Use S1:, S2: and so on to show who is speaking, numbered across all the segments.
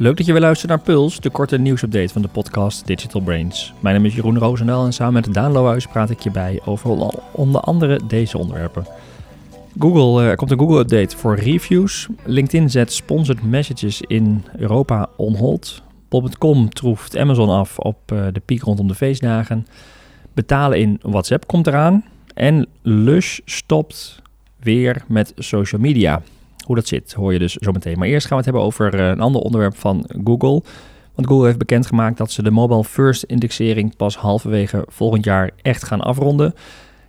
S1: Leuk dat je weer luistert naar Puls, de korte nieuwsupdate van de podcast Digital Brains. Mijn naam is Jeroen Roosendaal en samen met Daan Lohuis praat ik je bij over onder andere deze onderwerpen. Google, eh, er komt een Google-update voor reviews. LinkedIn zet sponsored messages in Europa on hold. Bob.com troeft Amazon af op eh, de piek rondom de feestdagen. Betalen in WhatsApp komt eraan. En Lush stopt weer met social media. Hoe dat zit, hoor je dus zo meteen. Maar eerst gaan we het hebben over eh, een ander onderwerp van Google. Want Google heeft bekendgemaakt dat ze de mobile first indexering pas halverwege volgend jaar echt gaan afronden.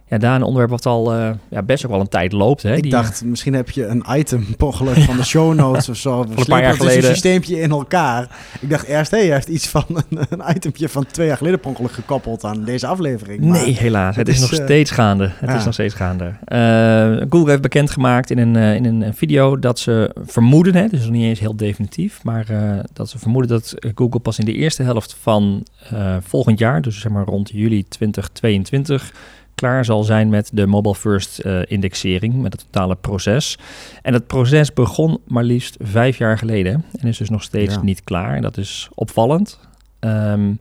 S1: Ja, daar een onderwerp wat al uh, ja, best ook wel een tijd loopt. Hè?
S2: Ik
S1: Die,
S2: dacht, misschien heb je een item ongeluk van de show notes of zo.
S1: een paar jaar geleden.
S2: een systeempje in elkaar. Ik dacht eerst, hé, hey, hij heeft iets van een, een itempje van twee jaar geleden per ongeluk gekoppeld aan deze aflevering.
S1: Maar nee, helaas. Het, het is, is, nog steeds gaande. Het
S2: ja.
S1: is nog steeds gaande. Uh, Google heeft bekendgemaakt in een, in een video dat ze vermoeden, hè, dus nog niet eens heel definitief, maar dat ze vermoeden dat Google pas in de eerste helft van volgend jaar, dus zeg maar rond juli 2022 klaar zal zijn met de mobile first uh, indexering, met het totale proces. En dat proces begon maar liefst vijf jaar geleden en is dus nog steeds ja. niet klaar. En dat is opvallend. Um,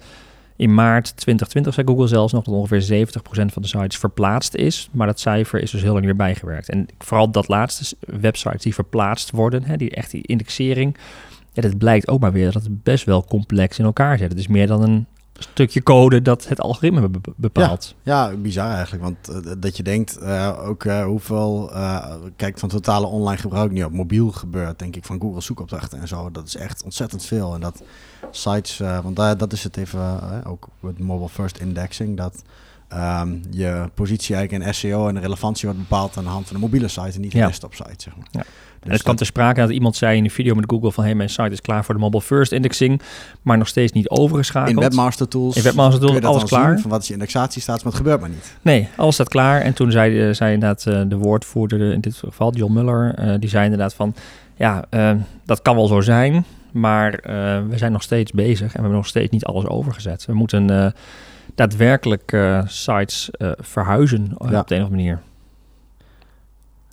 S1: in maart 2020 zei Google zelfs nog dat ongeveer 70% van de sites verplaatst is. Maar dat cijfer is dus heel lang meer bijgewerkt. En vooral dat laatste websites die verplaatst worden, hè, die echt die indexering. Ja, dat blijkt ook maar weer dat het best wel complex in elkaar zit. Het is meer dan een stukje code dat het algoritme be bepaalt.
S2: Ja, bizar eigenlijk. Want uh, dat je denkt, uh, ook uh, hoeveel, kijk van totale online gebruik nu op mobiel gebeurt, denk ik, van Google zoekopdrachten en zo. Dat is echt ontzettend veel. En dat sites, want dat is het even, ook met mobile first indexing, dat um, je positie eigenlijk in SEO en de relevantie wordt bepaald aan de hand van de mobiele site en niet de
S1: ja.
S2: desktop site, zeg maar.
S1: Ja. Dus het kwam ter sprake dat iemand zei in de video met Google van hey, mijn site is klaar voor de mobile first indexing, maar nog steeds niet overgeschakeld.
S2: In Webmaster Tools.
S1: In Webmaster Tools alles klaar.
S2: Zien van wat is je indexatiestatus, maar het gebeurt maar niet.
S1: Nee, alles staat klaar. En toen zei, zei inderdaad uh, de woordvoerder in dit geval, John Muller, uh, die zei inderdaad van ja, uh, dat kan wel zo zijn, maar uh, we zijn nog steeds bezig en we hebben nog steeds niet alles overgezet. We moeten daadwerkelijk uh, sites verhuizen ja. op de een of andere manier.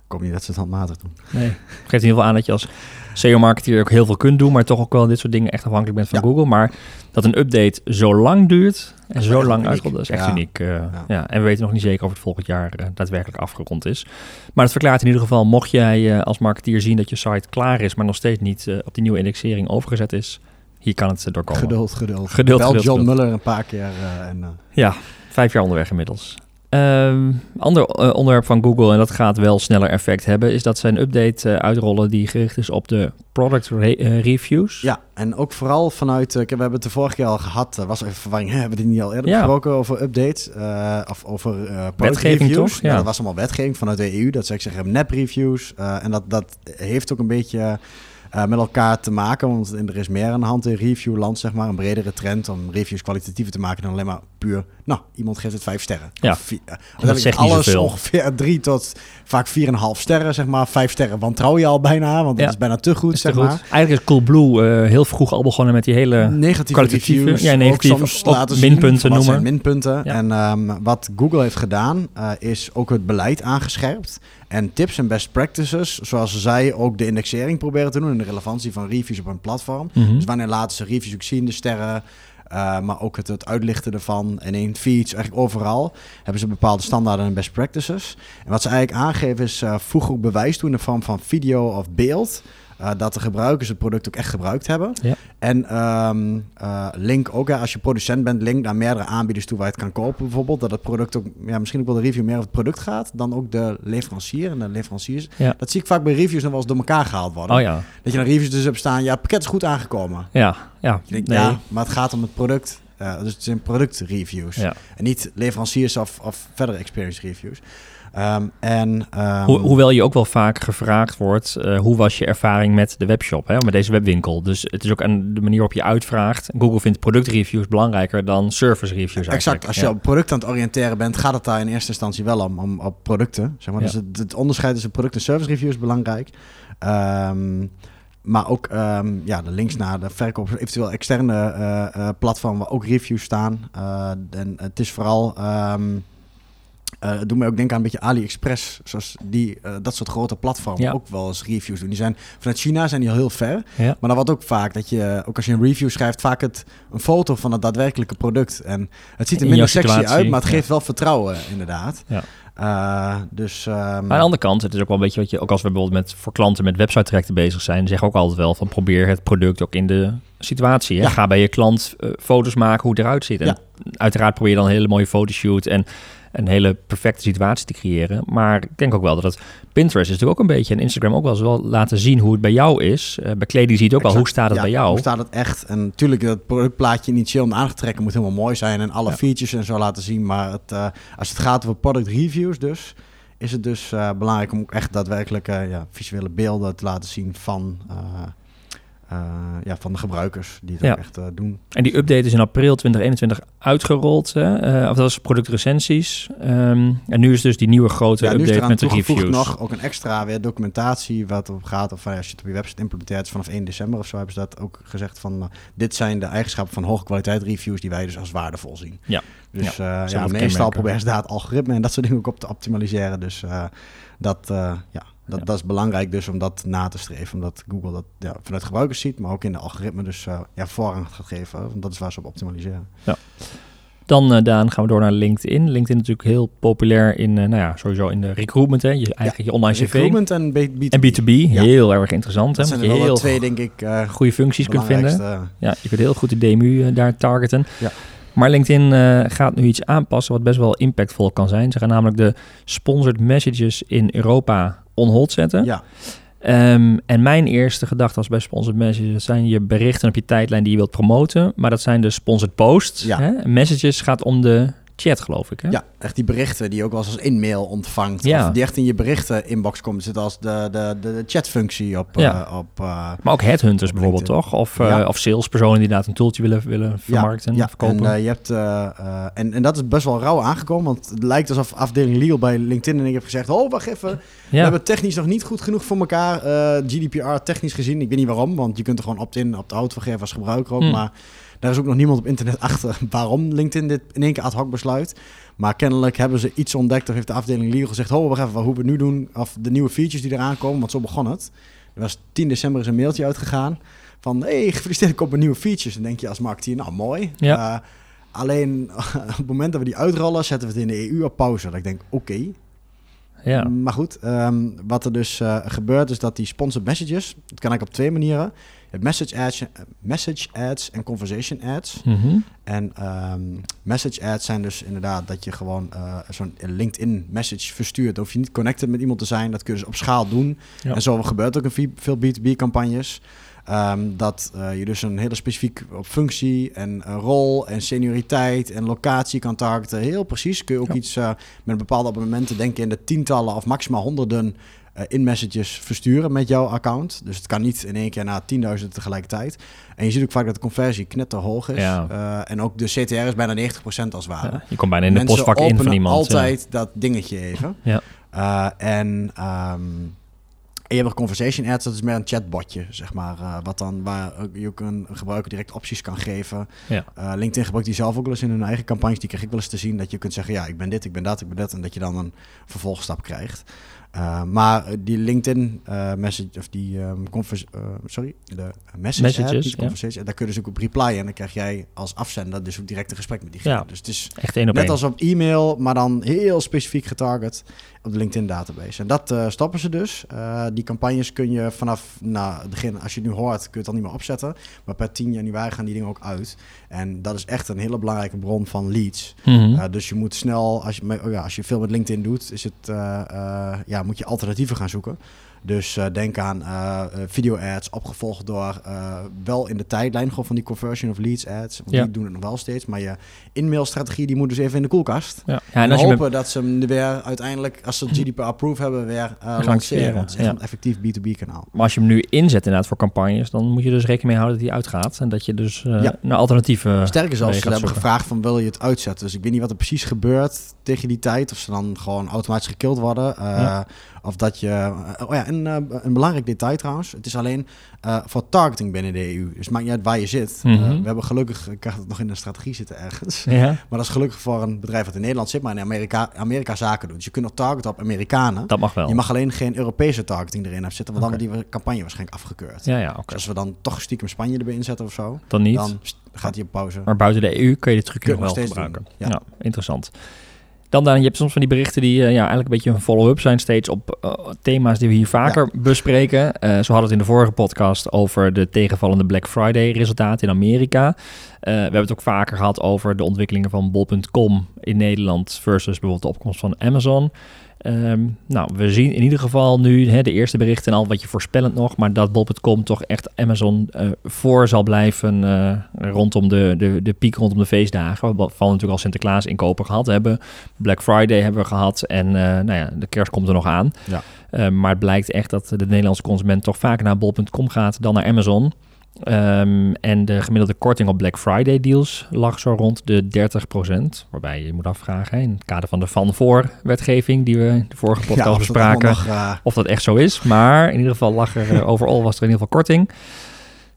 S2: Ik hoop niet dat ze het handmatig doen.
S1: Nee, het geeft in ieder geval aan dat je als SEO-marketeer ook heel veel kunt doen, maar toch ook wel dit soort dingen echt afhankelijk bent van
S2: Ja.
S1: Google. Maar dat een update zo lang duurt en zo lang uitrolt, dat is echt
S2: Ja.
S1: uniek. eh,
S2: Ja.
S1: ja. En we weten nog niet zeker of het volgend jaar eh, daadwerkelijk afgerond is. Maar het verklaart in ieder geval, mocht jij eh, als marketeer zien dat je site klaar is, maar nog steeds niet eh, op die nieuwe indexering overgezet is, hier kan het doorkomen.
S2: Geduld, geduld.
S1: Geduld, geduld,
S2: John. Muller een paar keer eh, en... eh,
S1: Ja, vijf jaar onderweg inmiddels. Ehm, ander eh, onderwerp van Google, en dat gaat wel sneller effect hebben, is dat ze een update uitrollen die gericht is op de product re- reviews.
S2: Ja, en ook vooral vanuit, we hebben het de vorige keer al gehad, was even verwarring, hebben we dit niet al eerder
S1: Ja.
S2: besproken over updates, of over product
S1: Wetgeving
S2: reviews.
S1: toch?
S2: Ja.
S1: Ja.
S2: dat was allemaal wetgeving vanuit de EU, dat ze zeggen nep reviews, en dat, dat heeft ook een beetje eh, met elkaar te maken, want er is meer aan de hand in reviewland, zeg maar, een bredere trend om reviews kwalitatiever te maken dan alleen maar puur, nou, iemand geeft het vijf sterren.
S1: Ja.
S2: Eh, uiteindelijk
S1: zegt niet
S2: alles
S1: zoveel.
S2: ongeveer drie tot vaak vier en een half sterren, zeg maar. Vijf sterren wantrouw je al bijna, want dat
S1: Ja.
S2: is bijna te goed,
S1: Is
S2: zeg
S1: te goed.
S2: maar.
S1: Eigenlijk is Coolblue eh heel vroeg al begonnen met die hele...
S2: negatieve
S1: kwalitatieve,
S2: reviews.
S1: ja, negatief,
S2: ook soms laten
S1: minpunten noemen.
S2: minpunten.
S1: Ja.
S2: En ehm, wat Google heeft gedaan, is ook het beleid aangescherpt. En tips en best practices, zoals zij ook de indexering proberen te doen... en de relevantie van reviews op een platform.
S1: Mhm.
S2: Dus wanneer laten ze reviews ook zien, de sterren... eh, maar ook het, het uitlichten ervan en in feeds, eigenlijk overal... hebben ze bepaalde standaarden en best practices. En wat ze eigenlijk aangeven is, eh voeg ook bewijs toe in de vorm van video of beeld... eh, dat de gebruikers het product ook echt gebruikt hebben.
S1: Ja.
S2: En ehm, eh, link ook, hè, als je producent bent, link naar meerdere aanbieders toe waar je het kan kopen bijvoorbeeld. Dat het product ook, ja, misschien ook wel de review meer over het product gaat dan ook de leverancier en de leveranciers.
S1: Ja.
S2: Dat zie ik vaak bij reviews nog wel eens door elkaar gehaald worden.
S1: Oh ja,
S2: Dat je naar reviews dus hebt staan, ja, het pakket is goed aangekomen.
S1: ja, ja.
S2: Je denkt,
S1: nee.
S2: ja, maar het gaat om het product. Dus het zijn productreviews.
S1: Ja.
S2: En niet leveranciers of, of verdere experience reviews. Ehm, en, ehm,
S1: Ho- hoewel je ook wel vaak gevraagd wordt, eh, hoe was je ervaring met de webshop, hè, met deze webwinkel? Dus het is ook aan de manier waarop je uitvraagt. Google vindt productreviews belangrijker dan service reviews eigenlijk.
S2: Exact. Als je
S1: Ja.
S2: op product aan het oriënteren bent, gaat het daar in eerste instantie wel om, om op producten. Zeg maar.
S1: Ja.
S2: Dus het, het onderscheid tussen product en service review is belangrijk. Ehm, maar ook ja, de links naar de verkoop, eventueel externe eh, eh, platformen waar ook reviews staan. En het is vooral Uh, doet mij ook denken aan een beetje AliExpress, zoals die, uh, dat soort grote platformen
S1: Ja.
S2: ook wel eens reviews doen. Die zijn vanuit China zijn die al heel ver,
S1: Ja.
S2: maar dan wordt ook vaak dat je, ook als je een review schrijft, vaak het, een foto van het daadwerkelijke product. En het ziet er
S1: In
S2: minder sexy uit, maar het
S1: ja.
S2: geeft wel vertrouwen, inderdaad.
S1: Ja.
S2: Uh, dus, um,
S1: Maar aan de andere kant, het is ook wel een beetje wat je, ook als we bijvoorbeeld met, voor klanten met website trajecten bezig zijn, zeggen ook altijd wel van probeer het product ook in de situatie. Hè?
S2: Ja.
S1: Ga bij je klant uh, foto's maken hoe het eruit ziet. En
S2: Ja.
S1: uiteraard probeer je dan een hele mooie fotoshoot en een hele perfecte situatie te creëren. Maar ik denk ook wel dat het Pinterest is natuurlijk ook een beetje en Instagram ook wel eens wel laten zien hoe het bij jou is. Uh, bij kleding zie je het ook wel hoe staat het
S2: ja,
S1: bij jou.
S2: Hoe staat het echt? En natuurlijk, dat productplaatje initieel om aan te trekken moet helemaal mooi zijn en alle
S1: Ja.
S2: features en zo laten zien. Maar het, uh, als het gaat over product reviews, dus is het dus uh, belangrijk om ook echt daadwerkelijk ja, visuele beelden te laten zien van. Uh, ja, van de gebruikers die het
S1: Ja.
S2: ook echt uh, doen.
S1: En die update is in april 2021 uitgerold. Hè? Uh, of dat is productrecensies. Um, en nu is dus die nieuwe grote
S2: ja,
S1: update met de reviews.
S2: nog ook een extra weer documentatie wat erop gaat. Of als je het op je website implementeert vanaf 1 december of zo hebben ze dat ook gezegd van dit zijn de eigenschappen van hoge kwaliteit reviews die wij dus als waardevol zien.
S1: Ja.
S2: Dus
S1: Ja,
S2: ja, meestal proberen ze daar het algoritme en dat soort dingen ook op te optimaliseren. Dus dat, ja, dat,
S1: Ja.
S2: dat is belangrijk dus om dat na te streven. Omdat Google dat ja, vanuit gebruikers ziet, maar ook in de algoritme dus uh, ja, voorrang gaat geven. Want dat is waar ze op optimaliseren.
S1: Dan, uh, Daan, gaan we door naar LinkedIn. LinkedIn is natuurlijk heel populair in, uh, nou ja, sowieso in de recruitment, hè? Je, eigenlijk je online cv.
S2: Recruitment en B- B2B.
S1: En B2B,
S2: Ja.
S1: heel erg interessant. Hè?
S2: Dat zijn
S1: je
S2: wel
S1: heel
S2: twee, denk ik, uh,
S1: goede functies kunt vinden. Ja, je kunt heel goed de DMU daar targeten.
S2: Ja.
S1: Maar LinkedIn gaat nu iets aanpassen wat best wel impactvol kan zijn. Ze gaan namelijk de sponsored messages in Europa on hold zetten.
S2: Ja,
S1: Um, en mijn eerste gedachte als bij sponsored messages dat zijn je berichten op je tijdlijn die je wilt promoten. Maar dat zijn de sponsored posts.
S2: Ja.
S1: Hè? Messages gaat om de chat, geloof ik. Hè?
S2: ja, echt die berichten die je ook wel eens als in-mail ontvangt.
S1: Ja.
S2: Of die echt in je berichten inbox komt. Zit als de, de, de, chatfunctie op...
S1: Ja.
S2: eh, op uh,
S1: Maar ook headhunters bijvoorbeeld, toch? Of, uh,
S2: Ja.
S1: of salespersonen die inderdaad een tooltje willen, willen vermarkten,
S2: ja,
S1: verkopen.
S2: En, je hebt, en, en dat is best wel rauw aangekomen. Want het lijkt alsof afdeling legal bij LinkedIn en ik heb gezegd... Oh, wacht even. We hebben technisch nog niet goed genoeg voor elkaar. GDPR technisch gezien. Ik weet niet waarom. Want je kunt er gewoon opt-in, opt-out voor geven als gebruiker ook.
S1: Hmm.
S2: Maar daar is ook nog niemand op internet achter waarom LinkedIn dit in één keer ad hoc besluit. Maar kennelijk hebben ze iets ontdekt of heeft de afdeling legal gezegd... oh, wacht even, hoe we het nu doen, of de nieuwe features die eraan komen. Want zo begon het. Er was 10 december is een mailtje uitgegaan van... hey, gefeliciteerd, ik op een nieuwe features. Dan denk je als marketeer, nou mooi.
S1: Ja.
S2: Uh, alleen op het moment dat we die uitrollen, zetten we het in de EU op pauze. Dat ik denk, oké. Okay.
S1: ja.
S2: Maar goed, um, wat er dus uh, gebeurt is dat die sponsored messages... dat kan ik op twee manieren... Hebt message ads, message ads en conversation ads.
S1: Mm -hmm.
S2: En um, message ads zijn dus inderdaad dat je gewoon uh, zo'n LinkedIn message verstuurt. Dan hoef je niet connected met iemand te zijn. Dat kun je dus op schaal doen.
S1: Ja.
S2: En zo gebeurt ook in veel B2B campagnes. Um, dat uh, je dus een hele specifiek op functie en uh, rol en senioriteit en locatie kan targeten. Heel precies. Kun je ook
S1: Ja.
S2: iets uh, met bepaalde abonnementen denken in de tientallen of maximaal honderden in-messages versturen met jouw account. Dus het kan niet in één keer naar 10.000 tegelijkertijd. En je ziet ook vaak dat de conversie knetterhoog is.
S1: Ja.
S2: Uh, en ook de CTR is bijna 90% als ware.
S1: Ja, je komt bijna in de
S2: Mensen
S1: postvak in van iemand.
S2: altijd dat dingetje even.
S1: Ja.
S2: Uh, en, um, en je hebt een conversation ads, dat is meer een chatbotje, zeg maar. Uh, wat dan, waar je ook een gebruiker direct opties kan geven.
S1: Ja.
S2: LinkedIn gebruikt die zelf ook wel eens in hun eigen campagnes. Die krijg ik wel eens te zien dat je kunt zeggen, ja, ik ben dit, ik ben dat, ik ben dat. En dat je dan een vervolgstap krijgt. Uh, maar die LinkedIn uh, message, of die um, convers, uh, sorry, de message
S1: Messages,
S2: die
S1: ja.
S2: daar kun je dus ook op replyen. En dan krijg jij als afzender dus ook direct een gesprek met diegene.
S1: Ja.
S2: Dus het is
S1: Echt één op
S2: net
S1: één.
S2: als op e-mail, maar dan heel specifiek getarget op de LinkedIn database. En dat stoppen ze dus. Die campagnes kun je vanaf nou, het begin, als je het nu hoort, kun je het dan niet meer opzetten. Maar per 10 januari gaan die dingen ook uit. En dat is echt een hele belangrijke bron van leads.
S1: Mm -hmm.
S2: Uh, dus je moet snel, als je, oh ja, als je veel met LinkedIn doet, is het, uh, ja, moet je alternatieven gaan zoeken. Dus uh, denk aan uh, video ads, opgevolgd door uh, wel in de tijdlijn gewoon van die conversion of leads ads. Want
S1: Ja.
S2: die doen het nog wel steeds. Maar je e-mailstrategie die moet dus even in de koelkast.
S1: Ja. Ja,
S2: En, hopen dat ze hem er weer uiteindelijk, als ze GDPR approve hebben, weer uh, lanceren. Want het is echt
S1: ja.
S2: een effectief B2B kanaal.
S1: maar als je hem nu inzet inderdaad voor campagnes, dan moet je dus rekening mee houden dat hij uitgaat. En dat je dus uh,
S2: Ja.
S1: naar alternatieve
S2: Sterker zelfs, ze hebben
S1: zoeken.
S2: gevraagd van wil je het uitzetten. Dus ik weet niet wat er precies gebeurt tegen die tijd. Of ze dan gewoon automatisch gekild worden. Uh,
S1: Ja.
S2: Of dat je... eh, oh ja, en eh, een belangrijk detail trouwens. Het is alleen eh, voor targeting binnen de EU. Dus het maakt niet uit waar je zit.
S1: Mhm.
S2: We hebben gelukkig... Ik het nog in de strategie zitten ergens.
S1: Ja.
S2: Maar dat is gelukkig voor een bedrijf dat in Nederland zit, maar in Amerika, Amerika zaken doet. Dus je kunt nog targeten op Amerikanen.
S1: Dat mag wel.
S2: Je mag alleen geen Europese targeting erin hebben zitten, want dan wordt die campagne waarschijnlijk afgekeurd.
S1: Ja, ja, oké.
S2: Dus als we dan toch stiekem Spanje erbij inzetten of zo,
S1: Dan niet.
S2: dan gaat hij op pauze.
S1: Maar buiten de EU kun je dit trucje nog wel gebruiken. ja. interessant. Dan, dan, je hebt soms van die berichten die eh, ja, eigenlijk een beetje een follow-up zijn steeds op eh, thema's die we hier vaker bespreken. Eh, zo hadden we het in de vorige podcast over de tegenvallende Black Friday resultaten in Amerika. We hebben het ook vaker gehad over de ontwikkelingen van bol.com in Nederland versus bijvoorbeeld de opkomst van Amazon. Ehm, nou, we zien in ieder geval nu hè, de eerste berichten en al wat je voorspellend nog, maar dat bol.com toch echt Amazon eh, voor zal blijven eh, rondom de, de, de piek rondom de feestdagen. We van natuurlijk al Sinterklaas inkopen gehad hebben. Black Friday hebben we gehad en eh, nou ja, de kerst komt er nog aan.
S2: Ja.
S1: Eh, maar het blijkt echt dat de Nederlandse consument toch vaker naar bol.com gaat dan naar Amazon. Ehm, en de gemiddelde korting op Black Friday deals lag zo rond de 30%. Waarbij je moet afvragen, in het kader van de van voor wetgeving die we de vorige podcast
S2: dat
S1: bespraken,
S2: nog, eh,
S1: of dat echt zo is. Maar in ieder geval lag er eh, overal was er in ieder geval korting.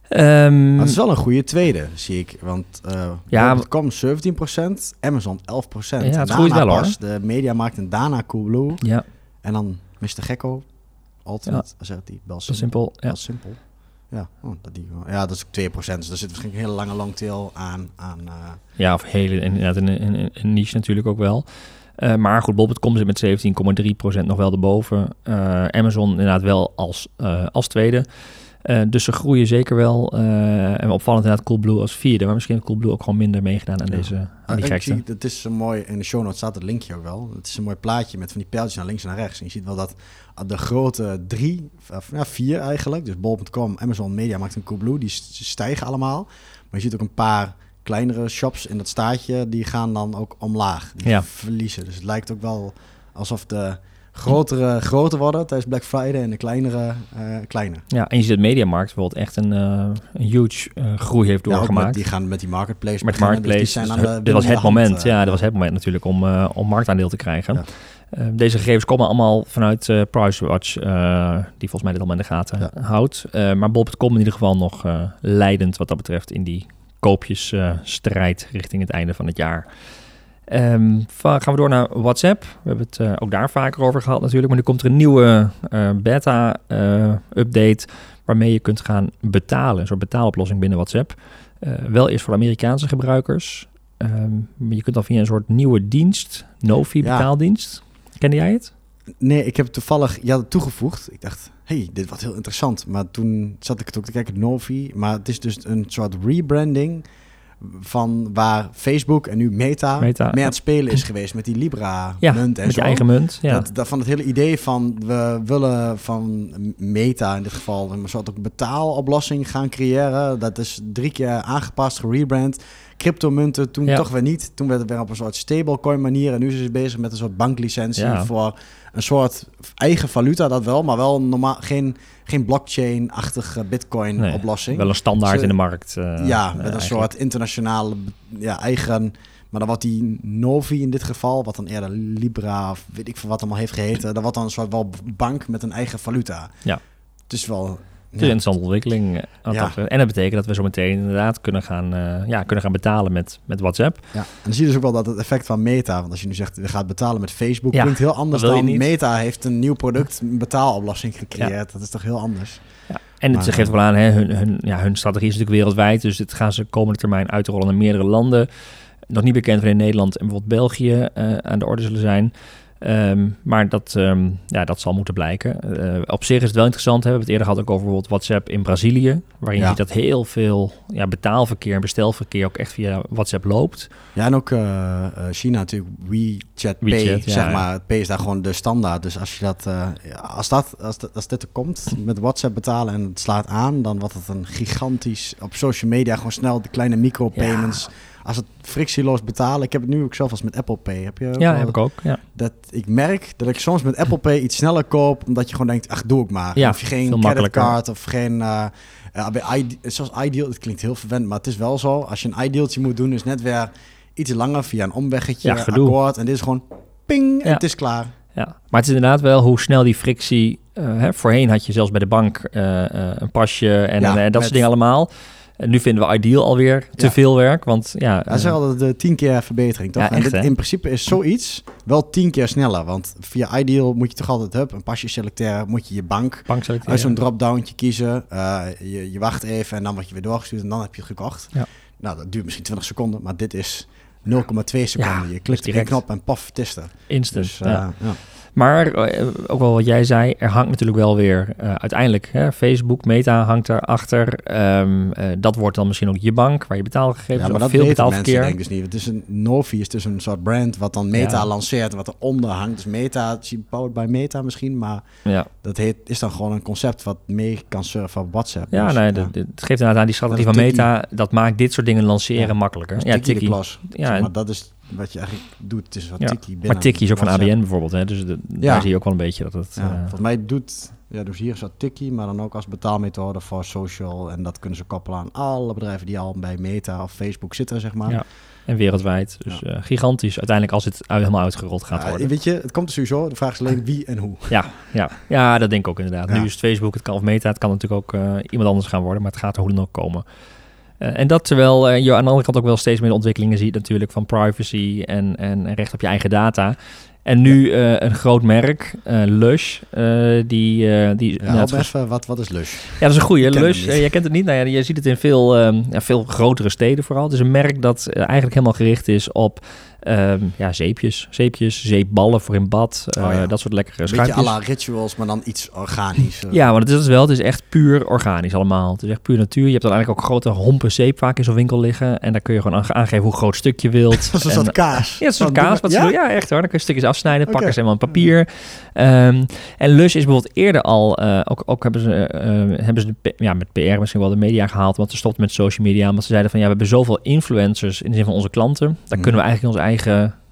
S1: Ehm,
S2: maar het is wel een goede tweede, zie ik. Want eh
S1: Ja,
S2: bol.com 17%, Amazon 11%.
S1: Ja, het groeit wel, hoor.
S2: De Mediamarkt en daarna Coolblue.
S1: ja,
S2: En dan Mr. Gekko, Ultimate, zegt hij, wel simpel.
S1: simpel. Ja.
S2: Simpel. Ja, oh, dat, ja, dat is ook 2%. Dus daar zit waarschijnlijk een hele lange longtail aan. aan eh,
S1: Ja, of hele, inderdaad een, een, niche natuurlijk ook wel. Eh, maar goed, bol.com zit met 17,3% nog wel erboven. Eh, Amazon inderdaad wel als, als tweede. Eh, dus ze groeien zeker wel. Eh, en opvallend inderdaad Coolblue als vierde. Maar misschien heeft Coolblue ook gewoon minder meegedaan aan
S2: Ja.
S1: deze aan
S2: Ah,
S1: die
S2: ik
S1: gekte.
S2: zie, het is een mooi, in de show notes staat het linkje ook wel. Het is een mooi plaatje met van die pijltjes naar links en naar rechts. En je ziet wel dat de grote drie, of ja, vier eigenlijk, dus bol.com, Amazon, Mediamarkt en Coolblue, die st- stijgen allemaal. Maar je ziet ook een paar kleinere shops in dat staatje, die gaan dan ook omlaag. Die
S1: Ja.
S2: verliezen. Dus het lijkt ook wel alsof de grotere groter worden tijdens Black Friday en de kleinere eh kleiner.
S1: Ja, en je ziet dat Mediamarkt bijvoorbeeld echt een, eh, een huge eh, groei heeft
S2: Ja,
S1: doorgemaakt.
S2: met, die gaan met die marketplace
S1: Met
S2: beginnen, dus
S1: Marketplace.
S2: die zijn
S1: Dus
S2: aan de
S1: dit was het
S2: hand,
S1: moment. ja, dat was het moment natuurlijk om, om marktaandeel te krijgen.
S2: Ja.
S1: Deze gegevens komen allemaal vanuit eh PriceWatch, die volgens mij dit allemaal in de gaten
S2: Ja.
S1: houdt. Maar bol.com in ieder geval nog leidend wat dat betreft in die koopjesstrijd richting het einde van het jaar. Ehm, va- gaan we door naar WhatsApp. We hebben het eh, ook daar vaker over gehad natuurlijk. Maar nu komt er een nieuwe eh, beta-update waarmee je kunt gaan betalen. Een soort betaaloplossing binnen WhatsApp. Eh, wel eerst voor Amerikaanse gebruikers. Ehm, maar je kunt dan via een soort nieuwe dienst, Novi
S2: Ja.
S1: betaaldienst. Kende jij het?
S2: Nee, ik heb toevallig, je had het toegevoegd. Ik dacht, hey, dit wordt heel interessant. Maar toen zat ik het ook te kijken, Novi. Maar het is dus een soort rebranding van waar Facebook en nu Meta,
S1: Meta,
S2: mee aan het spelen is geweest met die Libra
S1: Ja,
S2: munt en
S1: met
S2: zo.
S1: eigen munt. Ja.
S2: Dat, dat van het hele idee van we willen van Meta in dit geval een soort betaaloplossing gaan creëren. Dat is drie keer aangepast, gerebrand. Cryptomunten, toen
S1: Ja.
S2: toch weer niet. Toen werd het weer op een soort stablecoin manier. En nu is ze bezig met een soort banklicentie
S1: Ja.
S2: voor een soort eigen valuta, dat wel. Maar wel normaal, geen, geen blockchain-achtige bitcoin
S1: Nee,
S2: oplossing.
S1: Wel een standaard in de markt. eh,
S2: ja,
S1: eh,
S2: met een soort internationale ja, eigen. Maar dan wordt die Novi in dit geval, wat dan eerder Libra of weet ik veel wat allemaal heeft geheten, dan wordt dan een soort wel bank met een eigen valuta.
S1: Ja.
S2: Het is wel.
S1: Het is een interessante ontwikkeling. eh,
S2: Ja.
S1: En dat betekent dat we zo meteen inderdaad kunnen gaan, eh, ja, kunnen gaan betalen met, met WhatsApp.
S2: Ja. En dan zie je dus ook wel dat het effect van Meta, want als je nu zegt, we gaan betalen met Facebook,
S1: Ja,
S2: klinkt heel anders
S1: je
S2: dan
S1: niet.
S2: Meta heeft een nieuw product, een betaaloplossing gecreëerd. Dat is toch heel anders.
S1: Ja. En het
S2: Maar,
S1: geeft
S2: eh,
S1: wel aan, hè, hun, hun, ja, hun strategie is natuurlijk wereldwijd. Dus dit gaan ze komende termijn uitrollen naar meerdere landen. Nog niet bekend wanneer Nederland en bijvoorbeeld België aan de orde zullen zijn. Ehm, maar dat, ehm, ja, dat zal moeten blijken. Eh, op zich is het wel interessant. Hè? We hebben het eerder gehad ook over bijvoorbeeld WhatsApp in Brazilië. Waarin
S2: Ja.
S1: je ziet dat heel veel ja, betaalverkeer en bestelverkeer ook echt via WhatsApp loopt.
S2: Ja, en ook eh, eh, China natuurlijk, WeChat Pay,
S1: WeChat, ja,
S2: zeg maar. Pay is daar gewoon de standaard. Dus als je dat, als dat, als, dat- als dit er komt met WhatsApp betalen en het slaat aan, dan wordt het een gigantisch, op social media gewoon snel de kleine micropayments. Als het frictieloos betalen, ik heb het nu ook zelf als met Apple Pay. Heb je ook
S1: Ja, heb ik ook. Ja.
S2: dat ik merk dat ik soms met Apple Pay iets sneller koop, omdat je gewoon denkt, ach, doe ik maar.
S1: Ja,
S2: of je geen creditcard of geen... eh ja, bij Ide- zoals Ideal, het klinkt heel verwend, maar het is wel zo. Als je een Idealtje moet doen, is net weer iets langer via een omweggetje,
S1: Ja, gedoe.
S2: akkoord. En dit is gewoon ping, en
S1: Ja.
S2: het is klaar.
S1: ja. Maar het is inderdaad wel hoe snel die frictie... eh, hè, voorheen had je zelfs bij de bank eh, eh, een pasje en,
S2: Ja,
S1: en, eh, dat soort dingen allemaal. En nu vinden we Ideal alweer te
S2: Ja.
S1: veel werk, want ja...
S2: Ja, ze
S1: eh,
S2: hadden de tien keer verbetering, toch?
S1: Ja,
S2: en dit, in principe is zoiets wel tien keer sneller. Want via Ideal moet je toch altijd hup, een pasje selecteren, moet je je bank
S1: bank selecteren.
S2: uit zo'n drop-downtje kiezen. Eh, je, je wacht even en dan word je weer doorgestuurd en dan heb je het gekocht.
S1: Ja.
S2: Nou, dat duurt misschien 20 seconden, maar dit is 0,2 seconden. je klikt op knop en paf, er.
S1: Instant,
S2: Dus,
S1: ja.
S2: eh, ja.
S1: Maar eh, ook wel wat jij zei, er hangt natuurlijk wel weer eh, uiteindelijk hè, Facebook, Meta hangt erachter. Ehm eh dat wordt dan misschien ook je bank, waar je betaalgegevens
S2: Ja, maar dat
S1: veel
S2: weten mensen
S1: betaalverkeer.
S2: denk ik dus niet. Het is een Novi, het is een soort brand wat dan Meta
S1: Ja.
S2: lanceert, wat eronder hangt. Dus Meta, powered by Meta misschien, maar
S1: Ja,
S2: dat heet, is dan gewoon een concept wat mee kan surfen op WhatsApp.
S1: ja,
S2: Dus,
S1: nee, dat- het geeft inderdaad aan die strategie van Meta, dat maakt dit soort dingen lanceren makkelijker. Ja,
S2: Tikkie.
S1: Ja,
S2: Zeg
S1: en-
S2: maar dat is wat je eigenlijk doet. Is wat
S1: Ja,
S2: binnen.
S1: maar Tikkie is ook van. ABN bijvoorbeeld, hè, dus de-
S2: Ja.
S1: daar zie je ook wel een beetje dat het...
S2: Ja,
S1: eh,
S2: volgens mij doet, ja, dus hier is dat Tikkie, maar dan ook als betaalmethode voor social. En dat kunnen ze koppelen aan alle bedrijven die al bij Meta of Facebook zitten, zeg maar.
S1: Ja, en wereldwijd. Dus eh, gigantisch uiteindelijk als het uit- helemaal uitgerold gaat
S2: Ja,
S1: worden.
S2: weet je, het komt er sowieso. De vraag is alleen wie en hoe.
S1: Ja, ja. ja, dat denk ik ook inderdaad.
S2: Ja.
S1: Nu is het Facebook, het kan of Meta, het kan natuurlijk ook eh, iemand anders gaan worden, maar het gaat er hoe dan ook komen. Eh, en dat terwijl eh, je aan de andere kant ook wel steeds meer ontwikkelingen ziet natuurlijk van privacy en, en, recht op je eigen data. En nu eh, een groot merk, Lush, die... die
S2: Ja, even, wat, wat is Lush?
S1: ja, dat is een goede. Lush, jij kent het niet. Nou ja, je ziet het in veel, ja, veel grotere steden vooral. Het is een merk dat eigenlijk helemaal gericht is op ehm, ja, zeepjes. Zeepjes, zeepballen voor in bad. eh,
S2: Oh ja.
S1: Dat soort lekkere
S2: Een beetje
S1: schuimpjes.
S2: à la rituals, maar dan iets organisch. eh.
S1: Ja, want het is het wel. Het is echt puur organisch allemaal. Het is echt puur natuur. Je hebt dan eigenlijk ook grote hompen zeep vaak in zo'n winkel liggen. En daar kun je gewoon aan- aangeven hoe groot stuk je wilt.
S2: Dat is soort kaas.
S1: ja, het is een soort kaas. Wat ze
S2: ja?
S1: doen. Ja, echt hoor. Dan kun je stukjes afsnijden, pakken ze helemaal in papier. Ehm, en Lush is bijvoorbeeld eerder al, eh, ook, ook hebben ze, eh, hebben ze de, ja, met PR misschien wel de media gehaald, want ze stopten met social media. Omdat ze zeiden van ja, we hebben zoveel influencers in de zin van onze klanten. Daar
S2: Mhm.
S1: kunnen we eigenlijk onze eigen,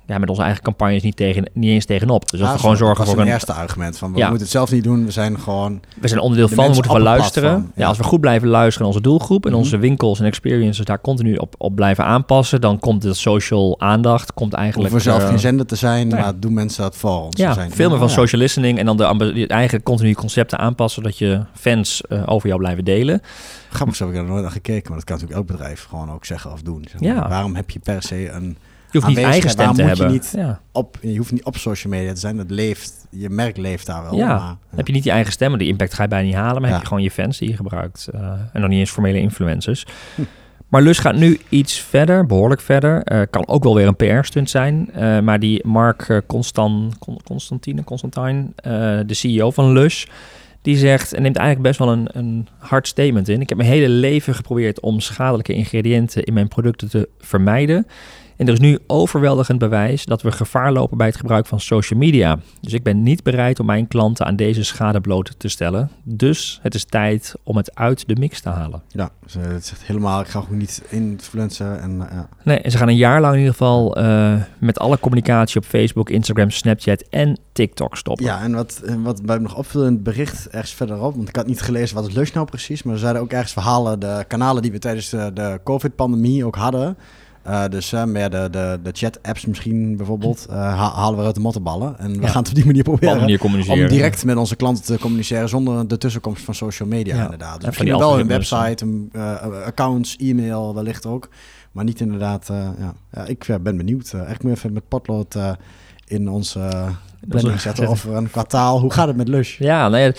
S1: ja, met onze eigen campagnes niet, tegen, niet eens tegenop. Dus als we gewoon
S2: zo,
S1: zorgen
S2: dat
S1: voor
S2: is
S1: een,
S2: eerste argument. Van, we
S1: Ja.
S2: moeten het zelf niet doen, we zijn gewoon...
S1: we zijn onderdeel
S2: de
S1: van, we moeten
S2: het
S1: luisteren. Ja.
S2: ja.
S1: als we goed blijven luisteren naar onze doelgroep en
S2: Mhm.
S1: onze winkels en experiences daar continu op, op blijven aanpassen, dan komt de social aandacht, komt eigenlijk...
S2: Hoeven we zelf
S1: eh,
S2: geen zender te zijn,
S1: nee.
S2: maar doen mensen dat voor ons.
S1: Ja,
S2: zijn,
S1: veel meer van social listening en dan de je eigen continu concepten aanpassen, zodat je fans eh, over jou blijven delen.
S2: Grappig, zo heb ik er nooit naar gekeken, maar dat kan natuurlijk elk bedrijf gewoon ook zeggen of doen. Zeg maar. Waarom heb je per se een...
S1: Je hoeft niet eigen stem te
S2: moet je
S1: hebben.
S2: niet-
S1: ja.
S2: Op, je hoeft niet op social media te zijn, het leeft, je merk leeft daar wel.
S1: Ja.
S2: maar,
S1: Heb je niet die eigen stem, maar die impact ga je bijna niet halen, maar
S2: Ja.
S1: heb je gewoon je fans die je gebruikt. eh, en nog niet eens formele influencers.
S2: Hm.
S1: Maar Lus gaat nu iets verder, behoorlijk verder. Eh, kan ook wel weer een PR-stunt zijn. eh, maar die Mark eh, Constan, Con- Constantine, Constantine, eh, de CEO van Lus, die zegt en neemt eigenlijk best wel een, een hard statement in. Ik heb mijn hele leven geprobeerd om schadelijke ingrediënten in mijn producten te vermijden. En er is nu overweldigend bewijs dat we gevaar lopen bij het gebruik van social media. Dus ik ben niet bereid om mijn klanten aan deze schade bloot te stellen. Dus het is tijd om het uit de mix te halen.
S2: Ja, dus, eh, het zegt helemaal, ik ga ook niet influencen. En, eh, ja.
S1: Nee, en ze gaan een jaar lang in ieder geval eh, met alle communicatie op Facebook, Instagram, Snapchat en TikTok stoppen.
S2: ja, en wat, wat bij me nog opviel in het bericht ergens verderop, want ik had niet gelezen wat het Lush nou precies, maar er zeiden ook ergens verhalen, de kanalen die we tijdens de, de COVID-pandemie ook hadden. Eh, dus eh, meer de, de, de chat-apps misschien bijvoorbeeld, eh, ha- halen we uit de mottenballen. En we
S1: Ja.
S2: gaan het op die manier proberen
S1: manier communiceren.
S2: om direct met onze klanten te communiceren zonder de tussenkomst van social media
S1: Ja.
S2: inderdaad. Dus
S1: En
S2: misschien wel een website, een, accounts, e-mail wellicht ook. Maar niet inderdaad, eh, ja. ja. Ik ben benieuwd. Echt meer even met potlood eh, in onze uh, planning zetten over een kwartaal. Hoe gaat het met Lush?
S1: Ja, nee,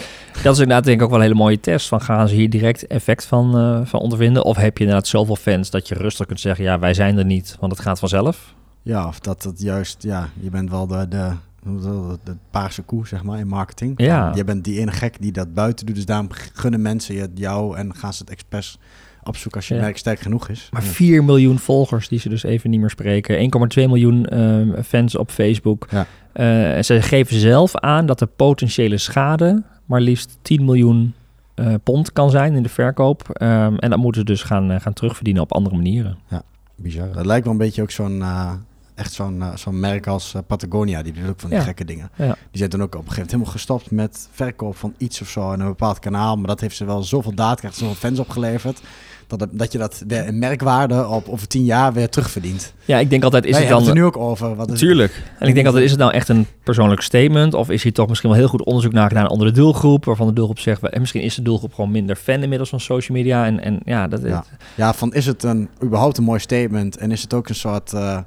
S1: dat is inderdaad denk ik ook wel een hele mooie test. Van gaan ze hier direct effect van, eh, van ondervinden? Of heb je inderdaad zoveel fans dat je rustig kunt zeggen... ja, wij zijn er niet, want het gaat vanzelf.
S2: Ja, of dat het juist, ja, je bent wel de, de, de, de paarse koe, zeg maar, in marketing.
S1: Ja.
S2: Je bent die ene gek die dat buiten doet, dus daarom gunnen mensen je jou en gaan ze het expres opzoeken als je
S1: Ja.
S2: merk sterk genoeg is.
S1: Maar
S2: Ja.
S1: 4 miljoen volgers die ze dus even niet meer spreken. 1,2 miljoen ehm, fans op Facebook.
S2: Ja.
S1: Eh, ze geven zelf aan dat de potentiële schade maar liefst 10 miljoen eh, pond kan zijn in de verkoop. Ehm, en dat moeten ze dus gaan, eh, gaan terugverdienen op andere manieren.
S2: Bizar. Het lijkt wel een beetje ook zo'n, echt zo'n, zo'n merk als Patagonia. Die doet ook van die
S1: Ja.
S2: gekke dingen.
S1: Ja.
S2: Die zijn toen ook op een gegeven moment helemaal gestopt met verkoop van iets of zo in een bepaald kanaal. Maar dat heeft ze wel zoveel data, zoveel fans opgeleverd. Dat, dat je dat weer een merkwaarde op over tien jaar weer terugverdient.
S1: Ja, ik denk altijd, is
S2: Wij
S1: het dan...
S2: het er nu ook over. Wat is
S1: Natuurlijk. En ik denk altijd, is het nou echt een persoonlijk statement? Of is hier toch misschien wel heel goed onderzoek naar gedaan naar een andere doelgroep? Waarvan de doelgroep zegt, en misschien is de doelgroep gewoon minder fan inmiddels van social media. En, en ja, dat,
S2: Ja. Ja, van is het een, überhaupt een mooi statement en is het ook een soort... eh,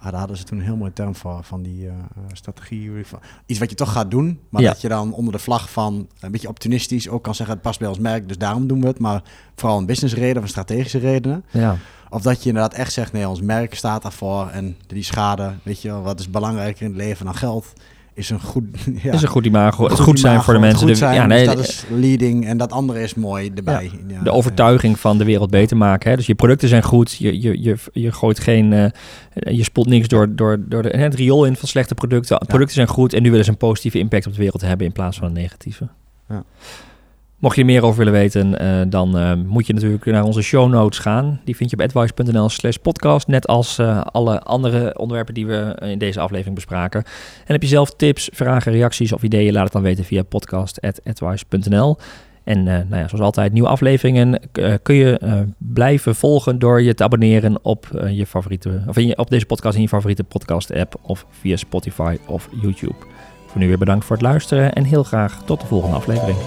S2: ah, daar hadden ze toen een heel mooi term voor, van die eh, strategie. van- Iets wat je toch gaat doen, maar
S1: Ja.
S2: dat je dan onder de vlag van een beetje opportunistisch ook kan zeggen... het past bij ons merk, dus daarom doen we het. Maar vooral een businessreden of een strategische redenen.
S1: ja.
S2: Of dat je inderdaad echt zegt, nee, ons merk staat daarvoor en die schade, weet je wel, wat is belangrijker in het leven dan geld, is een goed, ja,
S1: is een goed imago. Het
S2: goed
S1: goed zijn
S2: imago,
S1: voor de mensen.
S2: Goed
S1: de,
S2: zijn,
S1: ja, nee,
S2: dus dat is leading en dat andere is mooi erbij. Ja,
S1: de overtuiging van de wereld beter maken. Hè? Dus je producten zijn goed. Je, je, je, je gooit geen. eh, je spoelt niks door, door, door de, het riool in van slechte producten. Producten zijn goed en nu willen ze een positieve impact op de wereld hebben in plaats van een negatieve.
S2: Ja.
S1: Mocht je er meer over willen weten, eh, dan eh, moet je natuurlijk naar onze show notes gaan. Die vind je op advice.nl slash podcast. Net als eh, alle andere onderwerpen die we in deze aflevering bespraken. En heb je zelf tips, vragen, reacties of ideeën, laat het dan weten via podcast.advice.nl. En nou ja, zoals altijd, nieuwe afleveringen kun je blijven volgen door je te abonneren op je favoriete, of in je, op deze podcast in je favoriete podcast app of via Spotify of YouTube. Voor nu weer bedankt voor het luisteren en heel graag tot de volgende aflevering.